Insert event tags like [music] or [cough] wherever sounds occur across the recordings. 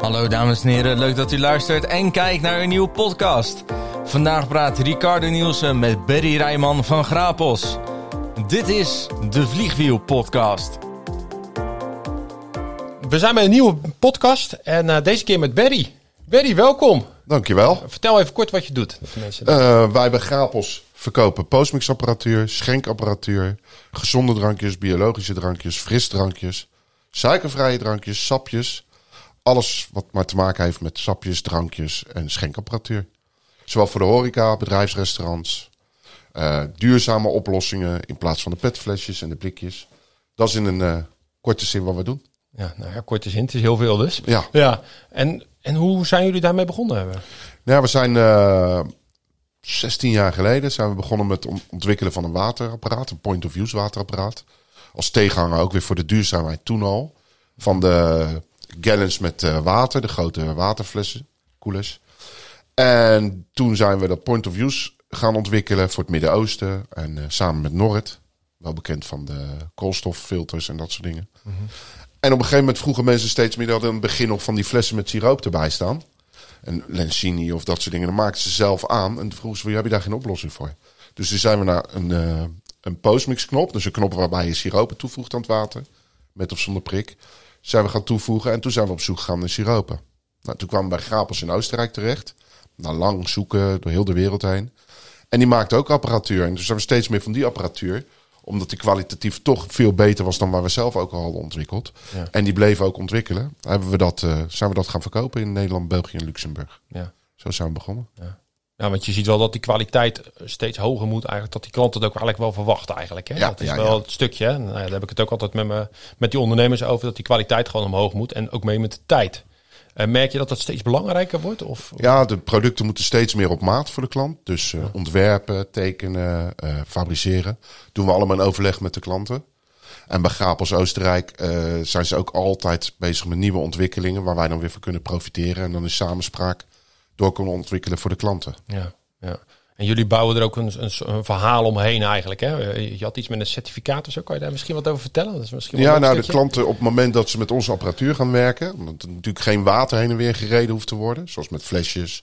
Hallo dames en heren, leuk dat u luistert en kijkt naar een nieuwe podcast. Vandaag praat Ricardo Nielsen met Berry Rijman van Grapos. Dit is de Vliegwiel podcast. We zijn bij een nieuwe podcast en eh, deze keer met Berry. Berry, welkom. Dankjewel. Vertel even kort wat je doet. Eh, wij bij Grapels verkopen postmixapparatuur, schenkapparatuur, gezonde drankjes, biologische drankjes, frisdrankjes, suikervrije drankjes, sapjes. Alles wat maar te maken heeft met sapjes, drankjes en schenkapparatuur. Zowel voor de horeca, bedrijfsrestaurants, eh, duurzame oplossingen in plaats van de petflesjes en de blikjes. Dat is in een eh, korte zin wat we doen. ja, nou ja, korte zin, het is heel veel dus. Ja. Ja, en, en hoe zijn jullie daarmee begonnen hebben? Ja, we zijn eh 16 jaar geleden zijn we begonnen met het ontwikkelen van een waterapparaat, een point-of-use waterapparaat. Als tegenhanger ook weer voor de duurzaamheid toen al. Van de gallons met eh, water, de grote waterflessen, koelers. En toen zijn we dat point-of-use gaan ontwikkelen voor het Midden-Oosten. En eh, samen met Norrit, wel bekend van de koolstoffilters en dat soort dingen. En op een gegeven moment vroegen mensen steeds meer, dat in het begin nog van die flessen met siroop erbij staan een Lencini of dat soort dingen. Dan maakten ze zelf aan. En vroegen ze, heb je daar geen oplossing voor? Dus toen zijn we naar een, eh een postmix knop. Dus een knop waarbij je siropen toevoegt aan het water. Met of zonder prik. Zijn we gaan toevoegen. En toen zijn we op zoek gegaan naar siropen. Nou, toen kwamen we bij Grapels in Oostenrijk terecht. Na lang zoeken door heel de wereld heen. En die maakte ook apparatuur. En toen zijn we steeds meer van die apparatuur omdat die kwalitatief toch veel beter was dan waar we zelf ook al hadden ontwikkeld. Ja. En die bleven ook ontwikkelen. Hebben we dat, eh, zijn we dat gaan verkopen in Nederland, België en Luxemburg. Ja. Zo zijn we begonnen. ja, want je ziet wel dat die kwaliteit steeds hoger moet eigenlijk. Dat die klanten het ook eigenlijk wel verwachten eigenlijk. Hè? Ja, dat is ja, wel ja. het stukje. Hè? Nou, ja, daar heb ik het ook altijd met, me, met die ondernemers over. Dat die kwaliteit gewoon omhoog moet. En ook mee met de tijd. Eh, merk je dat dat steeds belangrijker wordt? Of, Ja, de producten moeten steeds meer op maat voor de klant. Dus eh, ontwerpen, tekenen, eh, fabriceren. Doen we allemaal in overleg met de klanten. En bij Grapels Oostenrijk eh, zijn ze ook altijd bezig met nieuwe ontwikkelingen... waar wij dan weer van kunnen profiteren. En dan in samenspraak door kunnen ontwikkelen voor de klanten. Ja, ja. En jullie bouwen er ook een, een, een verhaal omheen eigenlijk. Hè? Je had iets met een certificaat of zo. Kan je daar misschien wat over vertellen? Dat is misschien wel Ja, nou, de klanten op het moment dat ze met onze apparatuur gaan werken, omdat er natuurlijk geen water heen en weer gereden hoeft te worden, zoals met flesjes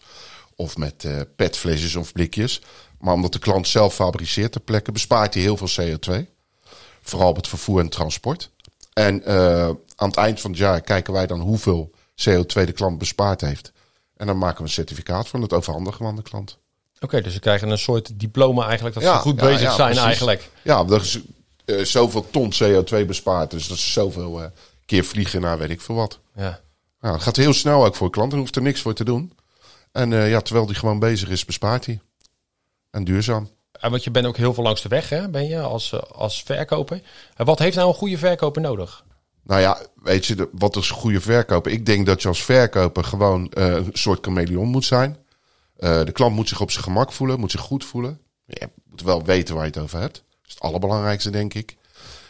of met eh petflesjes of blikjes, maar omdat de klant zelf fabriceert ter plekke, bespaart hij heel veel CO2. Vooral op het vervoer en transport. En eh, aan het eind van het jaar kijken wij dan hoeveel CO2 de klant bespaard heeft. En dan maken we een certificaat van het overhandigen aan de klant. Oké, dus ze krijgen een soort diploma eigenlijk dat Ja, ze goed bezig ja, zijn precies. eigenlijk. Ja, dat is eh, zoveel ton CO2 bespaard. Dus dat is zoveel eh, keer vliegen naar weet ik veel wat. Ja. Ja, het gaat heel snel ook voor de klant en hoeft er niks voor te doen. En eh, ja, terwijl die gewoon bezig is, bespaart hij. En duurzaam. En want je bent ook heel veel langs de weg, hè, ben je, als, als verkoper. En wat heeft nou een goede verkoper nodig? Nou ja, weet je, de- wat is een goede verkoper? Ik denk dat je als verkoper gewoon eh, een soort chameleon moet zijn. Eh, de klant moet zich op zijn gemak voelen, moet zich goed voelen. Je moet wel weten waar je het over hebt. Dat is het allerbelangrijkste, denk ik.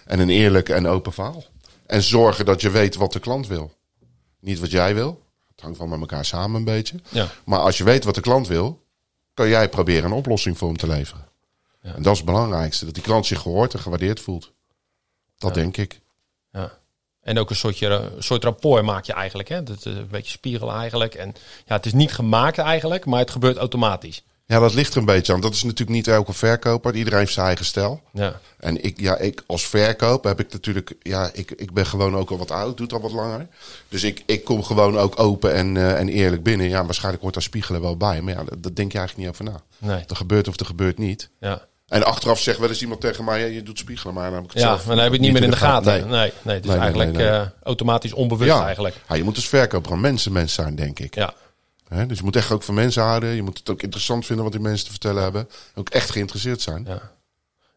En een eerlijk en open verhaal. En zorgen dat je weet wat de klant wil. Niet wat jij wil. Het hangt wel met elkaar samen een beetje. Ja. Maar als je weet wat de klant wil, kan jij proberen een oplossing voor hem te leveren. Ja. En dat is het belangrijkste. Dat die klant zich gehoord en gewaardeerd voelt. Dat denk ik. Ja. En ook een soortje, een soort rapport maak je eigenlijk. Hè? Dat is een beetje spiegel eigenlijk. En ja, het is niet gemaakt eigenlijk, maar het gebeurt automatisch. Ja, dat ligt er een beetje aan. Dat is natuurlijk niet elke verkoper. Iedereen heeft zijn eigen stijl. Ja. En ik, ja, ik als verkoper heb ik natuurlijk, ja, ik, ik ben gewoon ook al wat oud, doet al wat langer. Dus ik, ik kom gewoon ook open en, eh, en eerlijk binnen. Ja, waarschijnlijk hoort daar spiegelen wel bij. Maar ja, dat, dat denk je eigenlijk niet over na. Nee. Er gebeurt of er gebeurt niet. Ja. En achteraf zegt wel eens iemand tegen mij, ja, je doet spiegelen. Maar dan heb ik het Ja, zelf dan heb je het niet meer in de gaten. Nee. Nee, nee, nee, het is Nee, eigenlijk nee, nee. eh, automatisch onbewust Ja. eigenlijk. Ja, je moet als verkoper een mensenmens zijn, denk ik. Ja. Hè, dus je moet echt ook van mensen houden. Je moet het ook interessant vinden wat die mensen te vertellen hebben. Ook echt geïnteresseerd zijn. Ja.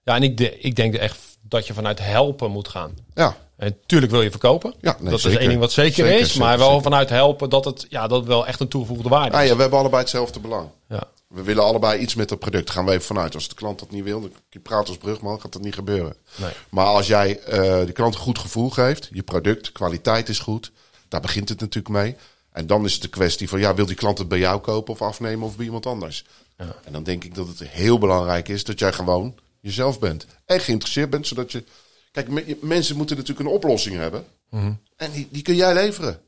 Ja, en ik, de, ik denk echt dat je vanuit helpen moet gaan. ja. En tuurlijk wil je verkopen. Ja, nee, dat is één ding wat zeker, Zeker, is. zeker, maar wel vanuit helpen dat het, ja, dat het wel echt een toegevoegde waarde Ah, is. ja, we hebben allebei hetzelfde belang. Ja. We willen allebei iets met dat product. Gaan we even vanuit. Als de klant dat niet wil, dan je praat als brugman, gaat dat niet gebeuren. Nee. Maar als jij eh de klant een goed gevoel geeft, je product, kwaliteit is goed, daar begint het natuurlijk mee. En dan is het de kwestie van, ja, wil die klant het bij jou kopen of afnemen of bij iemand anders? Ja. En dan denk ik dat het heel belangrijk is dat jij gewoon jezelf bent. En geïnteresseerd bent, zodat je... Kijk, me- mensen moeten natuurlijk een oplossing hebben. En die, die kun jij leveren.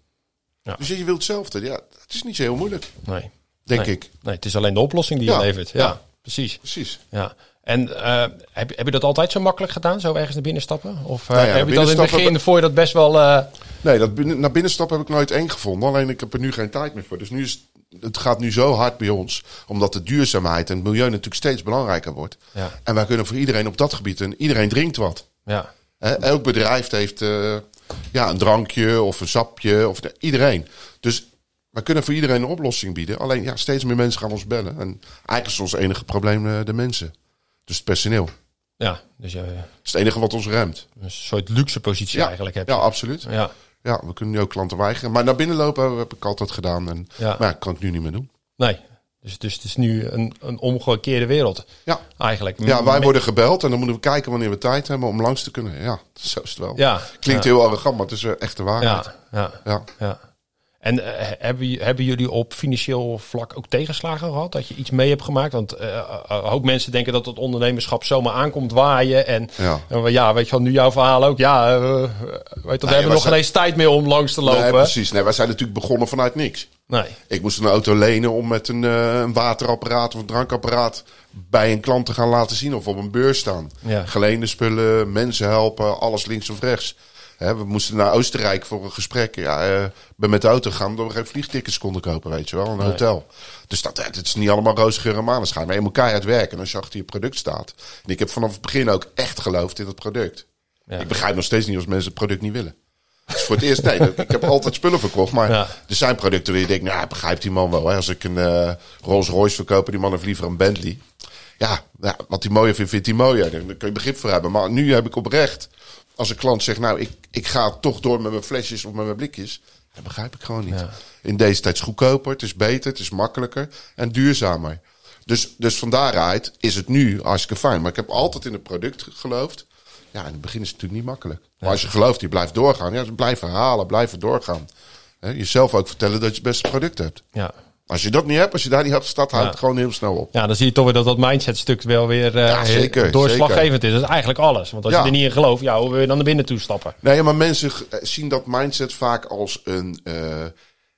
Ja. Dus je wilt hetzelfde. Ja, het is niet zo heel moeilijk, Nee. Denk Nee. ik. Nee, het is alleen de oplossing die Ja. je levert. Ja, Ja. precies. Precies. Ja. En eh, heb, je- heb je dat altijd zo makkelijk gedaan, zo ergens naar binnen stappen? Of eh, Nou ja, heb je dat in het begin, voor je dat best wel... eh, Nee, dat binnen, naar binnenstap heb ik nooit eng gevonden. Alleen ik heb er nu geen tijd meer voor. Dus nu is het gaat nu zo hard bij ons. Omdat de duurzaamheid en het milieu natuurlijk steeds belangrijker wordt. Ja. En wij kunnen voor iedereen op dat gebied. En iedereen drinkt wat. ja, Hè, elk bedrijf heeft ja, een drankje of een sapje. Of de- iedereen. Dus wij kunnen voor iedereen een oplossing bieden. Alleen ja, steeds meer mensen gaan ons bellen. En eigenlijk is ons enige probleem eh, de mensen. Dus het personeel. ja, dus je Dat is het enige wat ons remt. een soort luxe positie Ja, eigenlijk hebt. ja absoluut. Ja, Ja, we kunnen nu ook klanten weigeren. Maar naar binnen lopen heb ik altijd gedaan. En, Ja. Maar ja, kan ik nu niet meer doen. nee. Dus, dus het is nu een, een omgekeerde wereld Ja. eigenlijk. Ja, wij Met- worden gebeld en dan moeten we kijken wanneer we tijd hebben om langs te kunnen. Ja, [laughs] zo is het wel. Ja, Klinkt ja, heel arrogant, maar het is eh, echt de waarheid. ja, ja, Ja. En eh, hebben, jullie op financieel vlak ook tegenslagen gehad? Dat je iets mee hebt gemaakt? Want eh, eh, een hoop mensen denken dat het ondernemerschap zomaar aankomt waaien. En Ja. en we- ja, weet je wel, nu jouw verhaal ook. Ja, weet je, we hebben nog geen eens tijd meer om langs te lopen. Nee, precies. Nee, wij zijn natuurlijk begonnen vanuit niks. Nee. Ik moest een auto lenen om met een, een waterapparaat of een drankapparaat bij een klant te gaan laten zien of op een beurs staan. Ja. Geleende spullen, mensen helpen, alles links of rechts. Hè, we moesten naar Oostenrijk voor een gesprek. Ja, eh, ben met de auto gegaan omdat we geen vliegtickets konden kopen, weet je wel, een hotel. Dus dat, het is niet allemaal roze geur en maneschijn. Maar je moet keihard werken en als je achter je product staat. En ik heb vanaf het begin ook echt geloofd in het product. Ja. Ik begrijp nog steeds niet als mensen het product niet willen. Is voor het eerst. Nee, ik heb altijd spullen verkocht. Maar Ja. er zijn producten waar je denkt, nou, begrijpt die man wel. Hè? Als ik een eh, Rolls Royce verkoop, die man heeft liever een Bentley. Ja, ja, wat hij mooier vindt, vindt hij mooier. Daar kun je begrip voor hebben. Maar nu heb ik oprecht, als een klant zegt, nou, ik, ik ga toch door met mijn flesjes of met mijn blikjes. Dat begrijp ik gewoon niet. Ja. In deze tijd is het goedkoper, het is beter, het is makkelijker en duurzamer. Dus, dus van daaruit is het nu hartstikke fijn. Maar ik heb altijd in het product geloofd. Ja, in het begin is het natuurlijk niet makkelijk. Maar als je gelooft, je blijft doorgaan. Ja, dus blijven herhalen, blijven doorgaan. Jezelf ook vertellen dat je het beste product hebt. Ja. Als je dat niet hebt, als je daar niet op staat, houdt het gewoon heel snel op. ja, dan zie je toch weer dat dat mindsetstuk wel weer eh, Ja, zeker, doorslaggevend is. Dat is eigenlijk alles. Want als Ja. je er niet in gelooft, ja, hoe wil je dan naar binnen toe stappen? Nee, maar mensen eh, zien dat mindset vaak als een uh,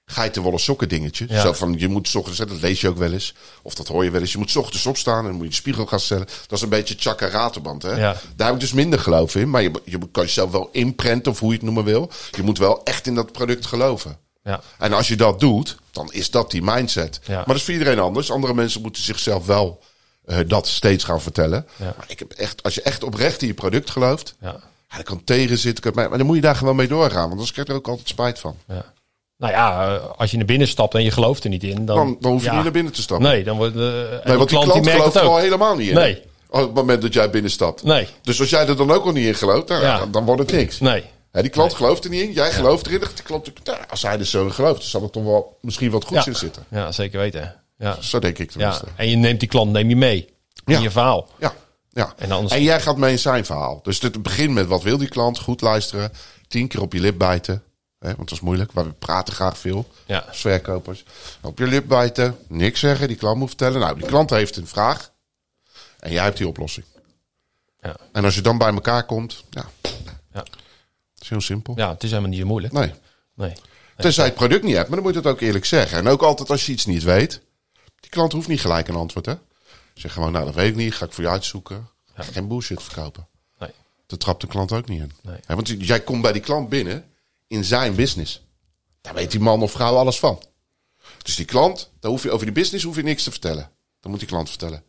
geitenwolle sokken dingetje. Ja. Zo van, je moet 's ochtends, dat lees je ook wel eens. Of dat hoor je wel eens. Je moet 's ochtends opstaan en moet je de spiegel gaan stellen. Dat is een beetje chakra raterband. Hè? Ja. Daar heb ik dus minder geloof in. Maar je, je kan jezelf wel inprenten of hoe je het noemen wil. Je moet wel echt in dat product geloven. Ja. En als je dat doet, dan is dat die mindset. Ja. Maar dat is voor iedereen anders. Andere mensen moeten zichzelf wel uh, dat steeds gaan vertellen. Ja. Maar ik heb echt, als je echt oprecht in je product gelooft, Ja. ja, dat kan tegenzitten. Maar dan moet je daar gewoon mee doorgaan. Want anders krijg je er ook altijd spijt van. Ja. Nou ja, eh, als je naar binnen stapt en je gelooft er niet in, dan, Dan, dan hoef je niet naar binnen te stappen. Nee, dan wordt. eh, Nee, want die klant, merkt gelooft er al helemaal niet in. Nee. Op het moment dat jij binnenstapt. Nee, Dus als jij er dan ook al niet in gelooft, dan, dan wordt het niks. nee. Die klant gelooft er niet in, jij gelooft erin. Die klant, nou, als hij er zo gelooft, dan zal er toch wel misschien wat goeds in zitten. Ja, zeker weten. Ja. Zo denk ik ja. tenminste. En je neemt die klant neem je mee in je verhaal. Ja, ja. En anders- En jij gaat mee in zijn verhaal. Dus het begint met wat wil die klant, goed luisteren, tien keer op je lip bijten. Hè, want dat is moeilijk, we praten graag veel Ja. als verkopers. Op je lip bijten, niks zeggen, die klant moet vertellen. Nou, die klant heeft een vraag en jij hebt die oplossing. Ja. En als je dan bij elkaar komt, ja, Ja. Is heel simpel. ja, het is helemaal niet zo moeilijk. Nee, Nee. tenzij je het product niet hebt, maar dan moet je het ook eerlijk zeggen. En ook altijd als je iets niet weet, die klant hoeft niet gelijk een antwoord, hè. Zeg gewoon, nou, dat weet ik niet, ga ik voor je uitzoeken. Ga geen bullshit verkopen. Nee. Dat trapt de klant ook niet in. Nee. Want jij komt bij die klant binnen in zijn business. Daar weet die man of vrouw alles van. Dus die klant, daar hoef je, over die business hoef je niks te vertellen. Dan moet die klant vertellen.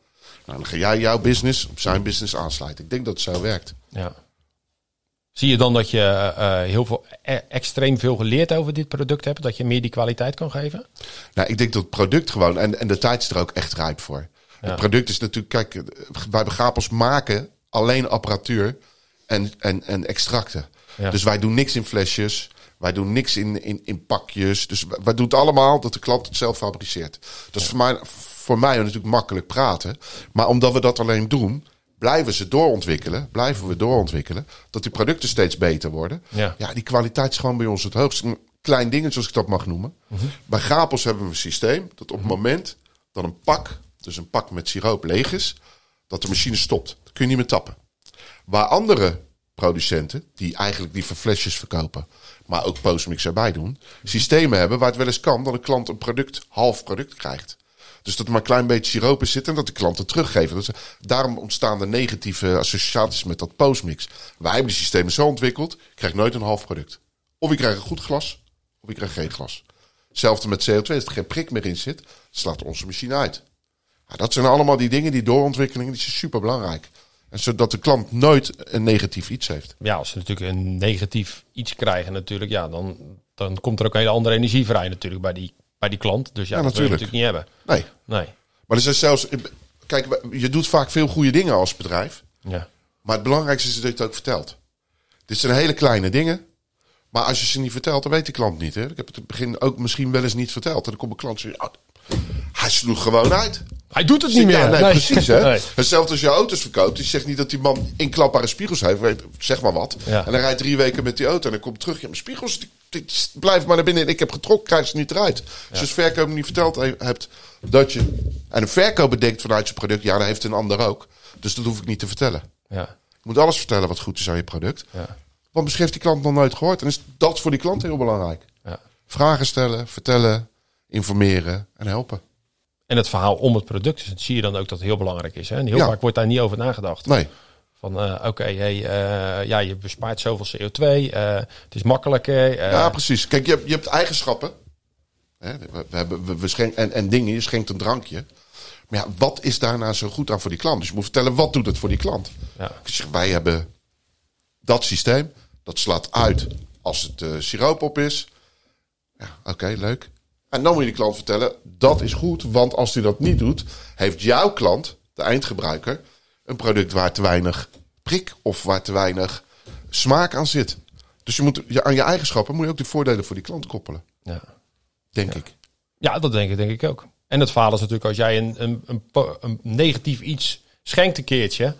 Nou, dan ga jij jouw business op zijn business aansluiten. Ik denk dat het zo werkt. Ja. Zie je dan dat je eh, heel veel, e- extreem veel geleerd over dit product hebt? Dat je meer die kwaliteit kan geven? Nou, ik denk dat het product gewoon, en, en de tijd is er ook echt rijp voor. Het product is natuurlijk, kijk, wij bij Gapels maken alleen apparatuur en, en, en extracten. Ja. Dus wij doen niks in flesjes, wij doen niks in, in, in pakjes. Dus wij wij doen het allemaal dat de klant het zelf fabriceert. Dat is voor, mij, voor mij natuurlijk makkelijk praten. Maar omdat we dat alleen doen, blijven ze doorontwikkelen, blijven we doorontwikkelen, dat die producten steeds beter worden. Ja. ja die kwaliteit is gewoon bij ons het hoogst. Een klein dingetje, als ik dat mag noemen. Bij Gapels hebben we een systeem dat op het moment dat een pak, dus een pak met siroop leeg is, dat de machine stopt. Dan kun je niet meer tappen. Waar andere producenten, die eigenlijk die flesjes verkopen, maar ook postmix erbij doen, systemen hebben waar het wel eens kan dat een klant een product, half product krijgt. Dus dat er maar een klein beetje siroop in zit en dat de klanten teruggeven. Daarom ontstaan de negatieve associaties met dat postmix. Wij hebben die systemen zo ontwikkeld, je krijgt nooit een half product. Of je krijgt een goed glas, of je krijgt geen glas. Hetzelfde met CO2, als er geen prik meer in zit, slaat onze machine uit. Dat zijn allemaal die dingen, die doorontwikkelingen, die zijn super belangrijk. En zodat de klant nooit een negatief iets heeft. Ja, als ze natuurlijk een negatief iets krijgen natuurlijk, ja, dan, dan komt er ook een hele andere energie vrij natuurlijk bij die, bij die klant. Dus ja, Ja, dat wil je natuurlijk. natuurlijk niet hebben. Nee. Nee. Maar er zijn zelfs. Kijk, je doet vaak veel goede dingen als bedrijf. Ja. Maar het belangrijkste is dat je het ook vertelt. Dit zijn hele kleine dingen. Maar als je ze niet vertelt, dan weet de klant niet. Hè? Ik heb het in het begin ook misschien wel eens niet verteld. En dan komt een klant en zegt, "Ah, hij sloeg gewoon uit. Hij doet het niet meer. Ja, nee, precies. Hè? Nee. Hetzelfde als je auto's verkoopt. Die zegt niet dat die man inklapbare spiegels heeft. weet- Zeg maar wat. Ja. En dan rijdt drie weken met die auto. En dan komt terug. Ja, mijn spiegels die, die blijven maar naar binnen. En ik heb getrokken, krijg ze niet eruit. Als je als verkoper niet verteld he- hebt dat je... En een verkoper denkt vanuit zijn product. Ja, dat heeft een ander ook. Dus dat hoef ik niet te vertellen. Ja. Je moet alles vertellen wat goed is aan je product. Ja. Want misschien heeft die klant nog nooit gehoord. En is dat voor die klant heel belangrijk. Ja. Vragen stellen, vertellen, informeren en helpen. En het verhaal om het product, dus dat zie je dan ook dat het heel belangrijk is. Hè? En heel Ja. vaak wordt daar niet over nagedacht. Nee, Van eh, oké, hey, eh, ja, je bespaart zoveel CO2, eh, het is makkelijker. Ja, precies. Kijk, je hebt, je hebt eigenschappen. Hè, we, we hebben, we, we schenken, en, en dingen, je schenkt een drankje. Maar ja, wat is daarna zo goed aan voor die klant? Dus je moet vertellen, wat doet het voor die klant? ja. Zeg, wij hebben dat systeem. Dat slaat uit als het siroop op is. Ja, oké, leuk. En dan moet je de klant vertellen, dat is goed. Want als hij dat niet doet, heeft jouw klant, de eindgebruiker, een product waar te weinig prik of waar te weinig smaak aan zit. Dus je moet, je, aan je eigenschappen moet je ook de voordelen voor die klant koppelen. Ja. Denk ik. ja, dat denk ik, denk ik ook. En het verhaal is natuurlijk als jij een, een, een, negatief iets schenkt een keertje,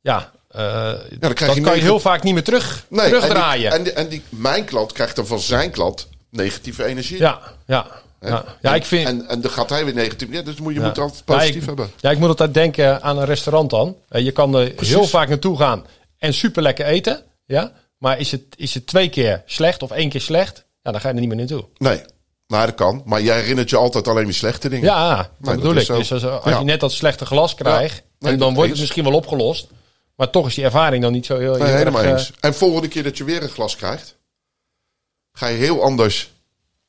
ja, eh, dan krijg dat je kan je heel vaak niet meer terug, Nee, terugdraaien. En, die, en, die, en die, mijn klant krijgt dan van zijn klant negatieve energie. ja, ja, ja. ja, ik vind. En, en dan gaat hij weer negatief. Ja, dus moet, je Ja. moet altijd positief ja, ik, hebben. Ja, ik moet altijd denken aan een restaurant dan. Eh, Je kan er heel vaak naartoe gaan en super lekker eten. Ja? Maar is het, is het twee keer slecht of één keer slecht? Ja, dan ga je er niet meer naartoe. Nee, nou dat kan. Maar jij herinnert je altijd alleen die slechte dingen. Ja, dat bedoel ik. Dus als, als Ja. je net dat slechte glas krijgt, Nee, en dan wordt het misschien wel opgelost. Maar toch is die ervaring dan niet zo heel, heel Nee, helemaal erg, eh, eens. En volgende keer dat je weer een glas krijgt, ga je heel anders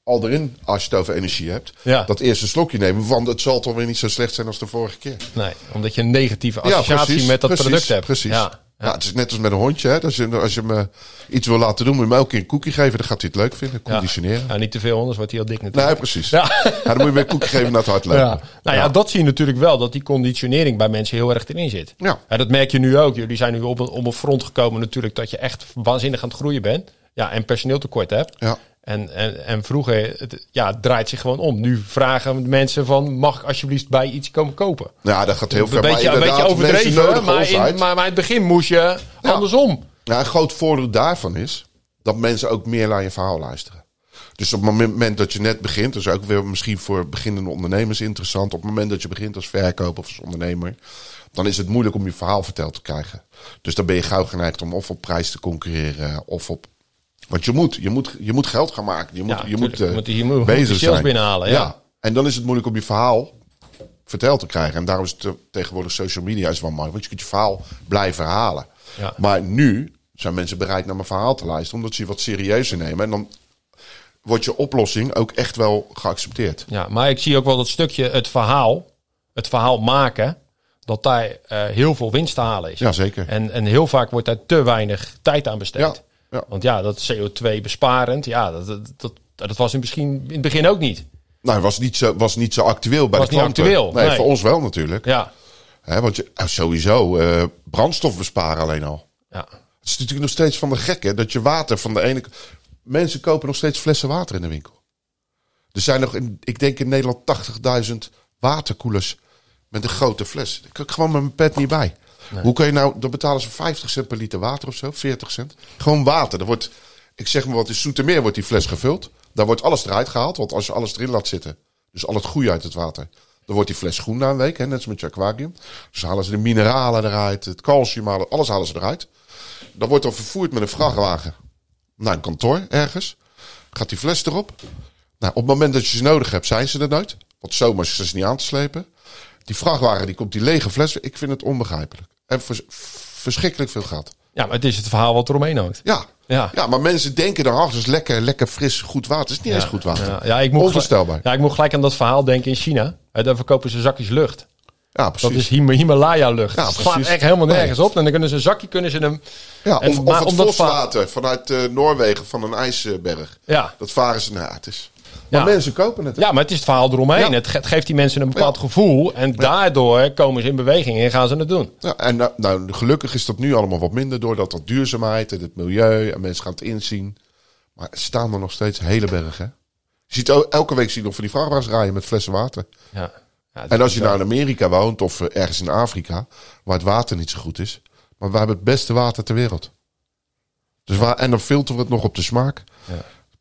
al erin als je het over energie hebt. Ja. Dat eerste slokje nemen, want het zal toch weer niet zo slecht zijn als de vorige keer. Nee, omdat je een negatieve associatie met dat precies, product hebt. Precies. Ja, Ja. het is net als met een hondje. Hè? Als, je, als je hem iets wil laten doen, moet je hem elke keer een koekje geven. Dan gaat hij het leuk vinden. Conditioneren. Ja, niet te veel, anders wordt hij heel dik natuurlijk. Nee, precies. Ja. Ja. dan moet je weer een koekje geven naar het hart lopen. Ja. Nou ja, dat zie je natuurlijk wel, dat die conditionering bij mensen heel erg erin zit. Ja. dat merk je nu ook. Jullie zijn nu op een, op een front gekomen natuurlijk dat je echt waanzinnig aan het groeien bent. Ja, en personeeltekort hebt. Ja. En, en, en vroeger, het, ja, het draait zich gewoon om. Nu vragen mensen van, mag ik alsjeblieft bij iets komen kopen? Ja, dat gaat heel Een ver. Maar beetje, een inderdaad, beetje mensen overdreven, maar in, maar, maar in het begin moest je andersom. Ja, een groot voordeel daarvan is dat mensen ook meer naar je verhaal luisteren. Dus op het moment dat je net begint, dat is ook weer misschien voor beginnende ondernemers interessant. Op het moment dat je begint als verkoper of als ondernemer, dan is het moeilijk om je verhaal verteld te krijgen. Dus dan ben je gauw geneigd om of op prijs te concurreren of op. Want je moet, je moet, je moet geld gaan maken. Je moet, Ja, je moet, eh, Je moet- je moet bezig zijn. binnenhalen, ja. En dan is het moeilijk om je verhaal verteld te krijgen. En daarom is het eh, tegenwoordig social media is wel mooi. Want je kunt je verhaal blijven herhalen. Ja. Maar nu zijn mensen bereid naar mijn verhaal te luisteren. Omdat ze je wat serieuzer nemen. En dan wordt je oplossing ook echt wel geaccepteerd. Ja, maar ik zie ook wel dat stukje het verhaal, het verhaal maken, dat daar eh, heel veel winst te halen is. Ja, zeker. En, en heel vaak wordt daar te weinig tijd aan besteed. Ja, ja. Want ja, dat CO2 besparend, ja, dat, dat, dat, dat was in, misschien in het begin ook niet. Nou, was niet zo, was niet zo actueel bij Was de niet klanten. actueel, Nee, nee. voor ons wel natuurlijk. Ja, Hè, want je, eh, sowieso, eh, brandstof besparen alleen al. ja. Het is natuurlijk nog steeds van de gekke dat je water van de ene... Mensen kopen nog steeds flessen water in de winkel. Er zijn nog, in, ik denk in Nederland, 80.000 waterkoelers met een grote fles. Daar kan ik gewoon met mijn pet niet bij. Hoe kan je nou, dan betalen ze 50 cent per liter water of zo, 40 cent. Gewoon water. Er wordt, ik zeg maar wat, in Soetermeer wordt die fles gevuld. Daar wordt alles eruit gehaald, want als je alles erin laat zitten, dus al het goede uit het water, dan wordt die fles groen na een week, hè, net als met je aquarium. Dus halen ze de mineralen eruit, het calcium, alles halen ze eruit. Dan wordt dan vervoerd met een vrachtwagen naar een kantoor ergens. Gaat die fles erop. Nou, op het moment dat je ze nodig hebt, zijn ze er nooit. Want zomaar is ze niet aan te slepen. Die vrachtwagen die komt die lege fles. Ik vind het onbegrijpelijk. En vers- verschrikkelijk veel geld. Ja, maar het is het verhaal wat eromheen hangt. Ja. Ja. Ja, maar mensen denken dan, ach, dat is lekker, lekker fris, goed water. Het is niet eens goed water. Ja, ja, ik moet Onvoorstelbaar. Ja, ik moet gelijk aan dat verhaal denken in China. Daar verkopen ze zakjes lucht. Ja, precies. Dat is Him- Himalaya-lucht. Ja, Het slaat precies. echt helemaal nergens Nee. op. En dan kunnen ze een zakje, kunnen ze hem... ja, en- of, maar het omdat vanuit eh, Noorwegen van een ijsberg. Ja. Dat varen ze, nou, ja, het is... Maar Ja. mensen kopen het. ja, maar het is het verhaal eromheen. Het, ge- het geeft die mensen een bepaald gevoel. En daardoor komen ze in beweging en gaan ze het doen. Ja, en nou, nou, gelukkig is dat nu allemaal wat minder doordat dat duurzaamheid en het milieu en mensen gaan het inzien. Maar er staan er nog steeds hele bergen. Je ziet el- elke week zie je nog van die vrachtwagens rijden met flessen water. Ja. En als je nou in Amerika woont of eh, ergens in Afrika, waar het water niet zo goed is, maar we hebben het beste water ter wereld. Dus waar, en dan filteren we het nog op de smaak. Ja.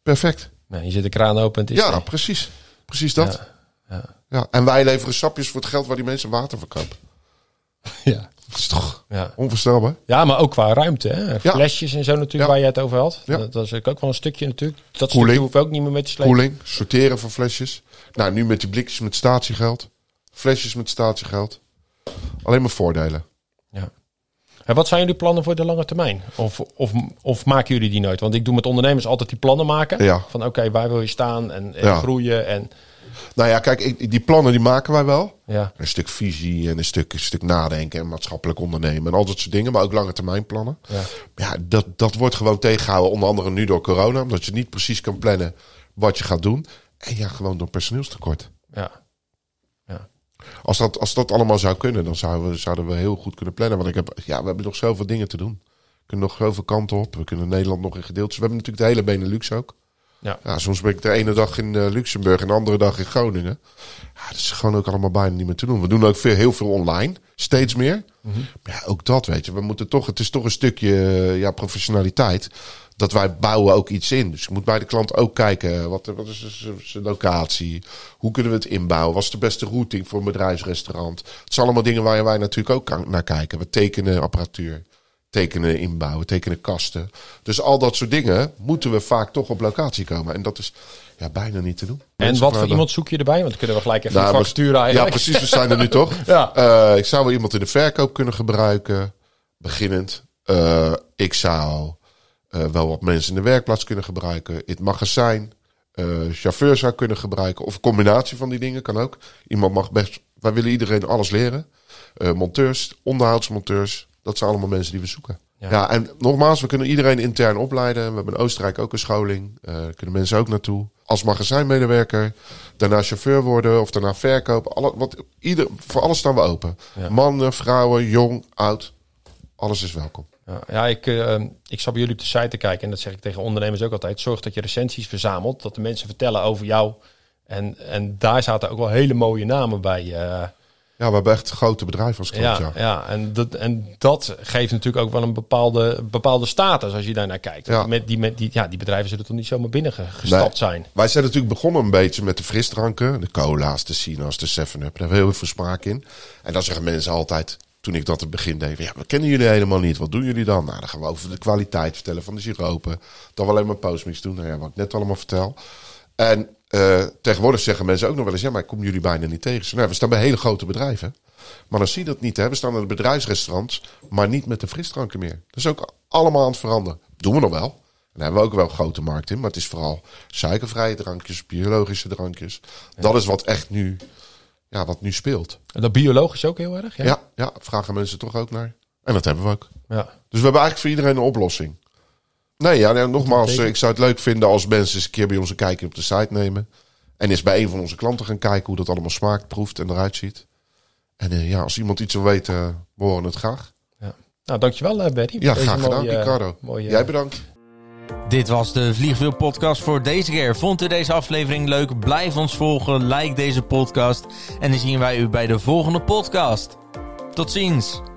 Perfect. Je zet de kraan open en het is Ja, er. precies. Precies dat. Ja, ja. Ja. En wij leveren sapjes voor het geld waar die mensen water verkopen. [laughs] Ja. Dat is toch Ja. onvoorstelbaar? ja, maar ook qua ruimte. Hè? Ja. Flesjes en zo natuurlijk, Ja. waar je het over had. Ja. Dat, dat is ook wel een stukje natuurlijk. Dat Koeling. stukje hoef ik ook niet meer mee te slepen. Koeling, sorteren van flesjes. Nou, nu met die blikjes met statiegeld. Flesjes met statiegeld. Alleen maar voordelen. Ja. En wat zijn jullie plannen voor de lange termijn? Of, of, of maken jullie die nooit? Want ik doe met ondernemers altijd die plannen maken. Ja. Van oké, waar wil je staan en, en Ja. groeien. En, Nou ja, kijk, ik- die plannen die maken wij wel. ja. Een stuk visie en een stuk, een stuk nadenken en maatschappelijk ondernemen en al dat soort dingen. Maar ook lange termijn plannen. Ja. Ja, dat, dat wordt gewoon tegengehouden. Onder andere nu door corona. Omdat je niet precies kan plannen wat je gaat doen. En ja, gewoon door personeelstekort. Ja. Ja. Als dat, als dat allemaal zou kunnen, dan zouden we, zouden we heel goed kunnen plannen. Want ik heb, ja, we hebben nog zoveel dingen te doen. We kunnen nog zoveel kanten op. We kunnen Nederland nog in gedeeltes. We hebben natuurlijk de hele Benelux ook. Ja. soms ben ik de ene dag in eh, Luxemburg en de andere dag in Groningen. Ja, dat is gewoon ook allemaal bijna niet meer te doen. We doen ook veel, heel veel online, steeds meer. Mhm. Maar ja, ook dat weet je. We moeten toch, het is toch een stukje eh, ja, professionaliteit. Dat wij bouwen ook iets in. Dus je moet bij de klant ook kijken. Wat, wat is zijn- locatie? Hoe kunnen we het inbouwen? Wat is de beste routing voor een bedrijfsrestaurant? Het zijn allemaal dingen waar wij natuurlijk ook kan- naar kijken. We tekenen apparatuur. Tekenen inbouwen, tekenen kasten. Dus al dat soort dingen moeten we vaak toch op locatie komen. En dat is ja, bijna niet te doen. En wat voor iemand zoek je erbij? Want dan kunnen we gelijk even Nou, een factuur Ja, precies. We zijn er nu toch. [laughs] Ja. Eh, ik zou wel iemand in de verkoop kunnen gebruiken. Beginnend. Eh, ik zou eh, wel wat mensen in de werkplaats kunnen gebruiken. In het magazijn. eh, chauffeur zou kunnen gebruiken. Of een combinatie van die dingen kan ook. Iemand mag best. Wij willen iedereen alles leren. Eh, monteurs, onderhoudsmonteurs. Dat zijn allemaal mensen die we zoeken. Ja. Ja. en nogmaals, we kunnen iedereen intern opleiden. We hebben in Oostenrijk ook een scholing. Eh kunnen mensen ook naartoe. Als magazijnmedewerker. Daarna chauffeur worden of daarna verkopen. Alle, wat, ieder, voor alles staan we open. Ja. Mannen, vrouwen, jong, oud. Alles is welkom. Ja, ja ik, eh, ik zat bij jullie op de site te kijken. En dat zeg ik tegen ondernemers ook altijd. Zorg dat je recensies verzamelt. Dat de mensen vertellen over jou. En, en daar zaten ook wel hele mooie namen bij. eh, Ja, we hebben echt grote bedrijven als klant. ja, Ja, ja. en, dat, en dat geeft natuurlijk ook wel een bepaalde, bepaalde status als je daar naar kijkt. Ja. Die, met, die, met, die, ja, die bedrijven zullen toch niet zomaar binnengestapt Nee. zijn. Wij zijn natuurlijk begonnen een beetje met de frisdranken. De cola's, de sina's, de 7-up. Daar hebben we heel veel smaak in. En dan zeggen mensen altijd, toen ik dat in het begin deed... Ja, we kennen jullie helemaal niet. Wat doen jullie dan? Nou, dan gaan we over de kwaliteit vertellen van de siropen. Dan we alleen maar postmix doen. Nou ja, wat ik net allemaal vertel. En eh, tegenwoordig zeggen mensen ook nog wel eens... Ja, maar ik kom jullie bijna niet tegen. Nou, we staan bij hele grote bedrijven. Maar dan zie je dat niet. Hè? We staan in de bedrijfsrestaurants, maar niet met de frisdranken meer. Dat is ook allemaal aan het veranderen. Doen we nog wel. Daar hebben we ook wel een grote markt in. Maar het is vooral suikervrije drankjes, biologische drankjes. Dat is wat echt nu, ja, wat nu speelt. En dat biologisch ook heel erg. Ja. Ja, ja, vragen mensen toch ook naar. En dat hebben we ook. ja. Dus we hebben eigenlijk voor iedereen een oplossing. Nee, ja, nogmaals, eh, ik zou het leuk vinden als mensen eens een keer bij ons een kijkje op de site nemen. En eens bij een van onze klanten gaan kijken hoe dat allemaal smaakt, proeft en eruit ziet. En eh, ja, als iemand iets wil weten, we horen het graag. Nou, dankjewel uh, Betty. Ja, graag gedaan, mooie, Ricardo. mooie- Jij bedankt. Dit was de Vliegwiel podcast voor deze keer. Vond u deze aflevering leuk? Blijf ons volgen, like deze podcast en dan zien wij u bij de volgende podcast. Tot ziens!